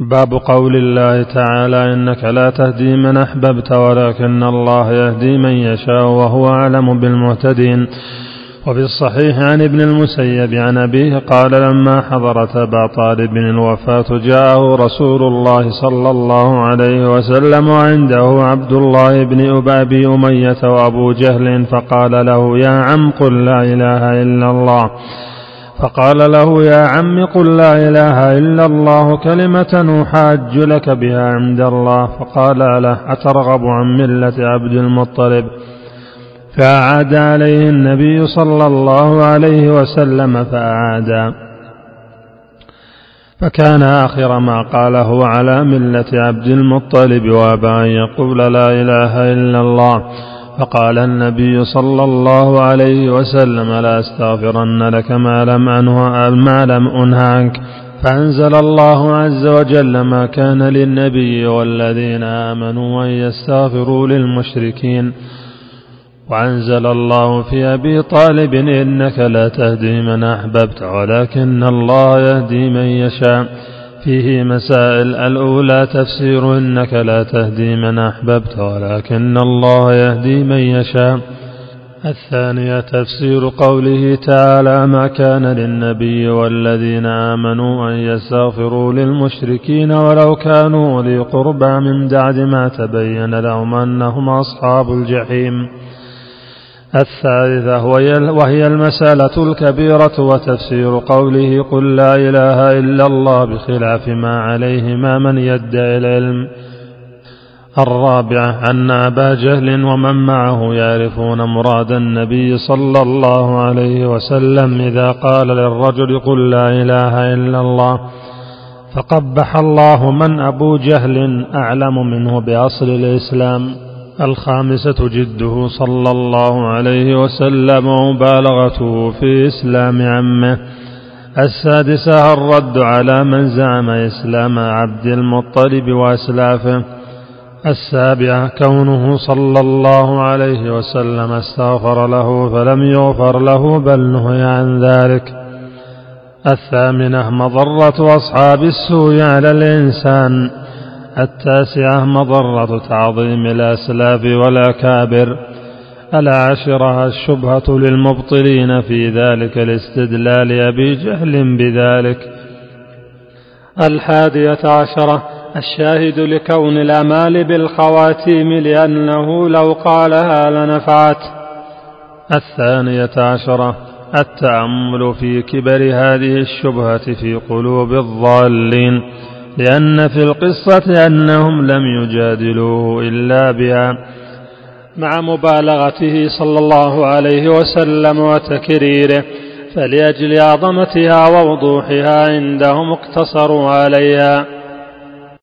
باب قول الله تعالى إنك لا تهدي من أحببت ولكن الله يهدي من يشاء وهو أعلم بالمهتدين. وفي الصحيح عن ابن المسيب عن أبيه قال لما حضرت أبا طالب الوفاة جاءه رسول الله صلى الله عليه وسلم وعنده عبد الله بن أبي أمية وأبو جهل فقال له يا عم قل لا إله إلا الله. فقال له يا عم قل لا إله إلا الله كلمة أحاج لك بها عند الله. فقال له أترغب عن ملة عبد المطلب؟ فأعاد عليه النبي صلى الله عليه وسلم فأعاد. فكان آخر ما قاله على ملة عبد المطلب وأبى أن يقول لا إله إلا الله. فقال النبي صلى الله عليه وسلم لا أستغفرن لك ما لم أنه ما لم أنه عنك فأنزل الله عز وجل ما كان للنبي والذين آمنوا أن يستغفروا للمشركين. وأنزل الله في أبي طالب إنك لا تهدي من أحببت ولكن الله يهدي من يشاء. فيه مسائل الأولى تفسير إنك لا تهدي من أحببت ولكن الله يهدي من يشاء. الثانية تفسير قوله تعالى ما كان للنبي والذين آمنوا أن يستغفروا للمشركين ولو كانوا أولي قربى من بعد ما تبين لهم أنهم أصحاب الجحيم. الثالثة وهي المسألة الكبيرة وتفسير قوله قل لا إله إلا الله بخلاف ما عليهما من يدعي العلم. الرابعة أن أبا جهل ومن معه يعرفون مراد النبي صلى الله عليه وسلم إذا قال للرجل قل لا إله إلا الله. فقبح الله من أبو جهل أعلم منه بأصل الإسلام. الخامسة جده صلى الله عليه وسلم ومبالغته في إسلام عمه. السادسة الرد على من زعم إسلام عبد المطلب وأسلافه. السابعة كونه صلى الله عليه وسلم استغفر له فلم يغفر له بل نهي عن ذلك. الثامنة مضرة أصحاب السوء على الإنسان. التاسعة مضرة تعظيم الأسلاف والأكابر. العاشرة الشبهة للمبطلين في ذلك الاستدلال أبي جهل بذلك. الحادية عشرة الشاهد لكون الأمال بالخواتيم لأنه لو قالها لنفعت. الثانية عشرة التأمل في كبر هذه الشبهة في قلوب الضالين. لأن في القصة أنهم لم يجادلوه إلا بها. مع مبالغته صلى الله عليه وسلم وتكريره فلأجل عظمتها ووضوحها عندهم اقتصروا عليها.